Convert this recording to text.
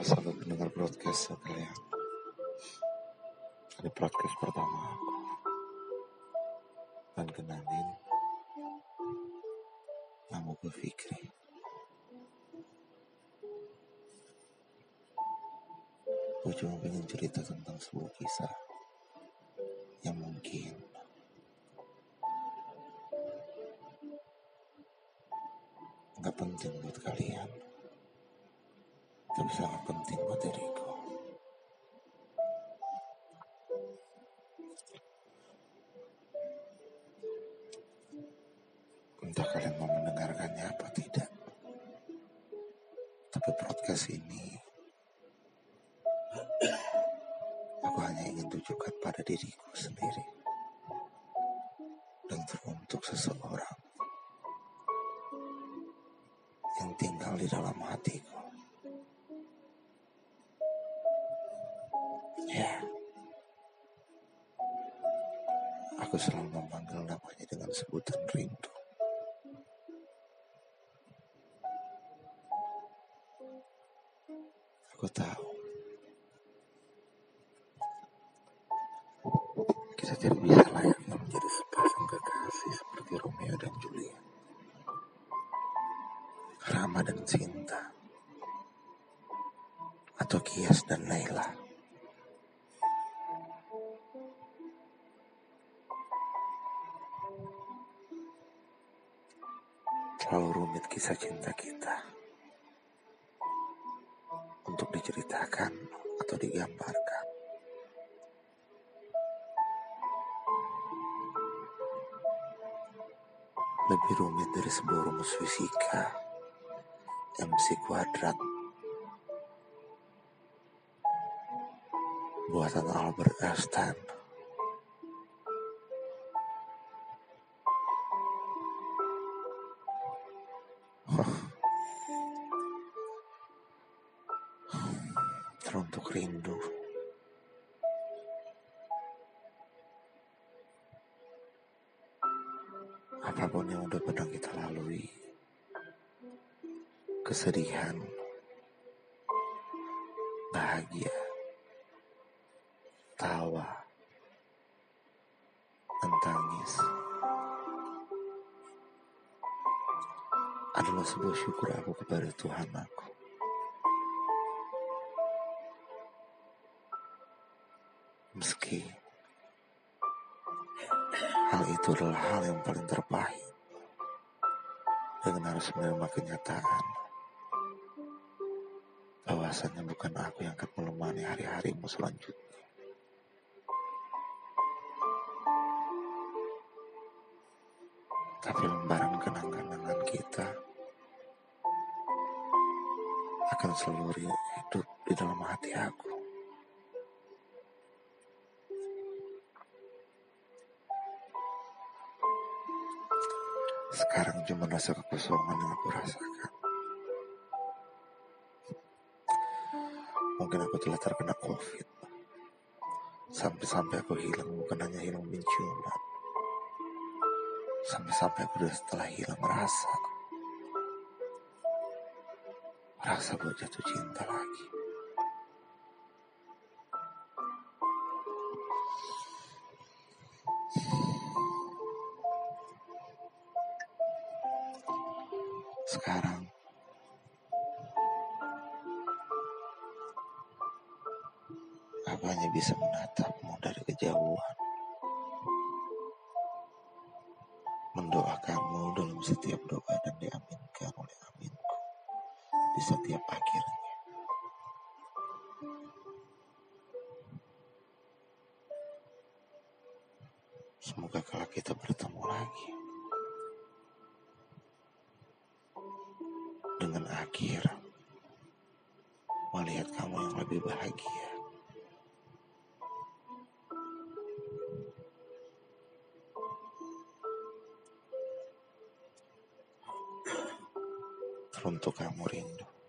Halo sahabat pendengar broadcast sekalian Ini broadcast pertama aku. Dan kenalin Nama gue Fikri. Gue cuma pengen cerita tentang sebuah kisah Yang mungkin Gak penting buat kalian sangat penting buat diriku. Entah kalian mau mendengarkannya apa tidak. Tapi podcast ini aku hanya ingin tunjukkan pada diriku sendiri dan teruntuk seseorang yang tinggal di dalam hatiku. Aku selalu memanggil namanya dengan sebutan rindu. Aku tahu. Kita tidak bisa layaknya menjadi sepasang kekasih seperti Romeo dan Juliet. Rama dan Cinta. Atau Kias dan Naila. Terlalu rumit kisah cinta kita. Untuk diceritakan atau digambarkan. Lebih rumit dari sebuah rumus fisika. MC kuadrat. Buatan Albert Einstein teruntuk rindu. Apa pun yang udah pernah kita lalui, kesedihan, bahagia, tawa, dan tangis adalah sebuah syukur aku kepada Tuhan aku. Meski hal itu adalah hal yang paling terpahit dengan harus menerima kenyataan bahwasannya bukan aku yang akan menemani hari-harimu selanjutnya. Tapi lembaran kenang-kenangan kita akan selalu hidup di dalam hati aku. Sekarang cuma rasa kekosongan yang aku rasakan. Mungkin aku telah terkena COVID. Sampai-sampai aku hilang bukan hanya hilang penciuman. Sampai-sampai aku sudah setelah hilang rasa. Rasa buat jatuh cinta lagi. Sekarang aku hanya bisa menatapmu dari kejauhan. Mendoakanmu dalam setiap doa dan diaminkan oleh aminku di setiap akhirnya. Dengan akhir melihat kamu yang lebih bahagia. Teruntuk kamu rindu.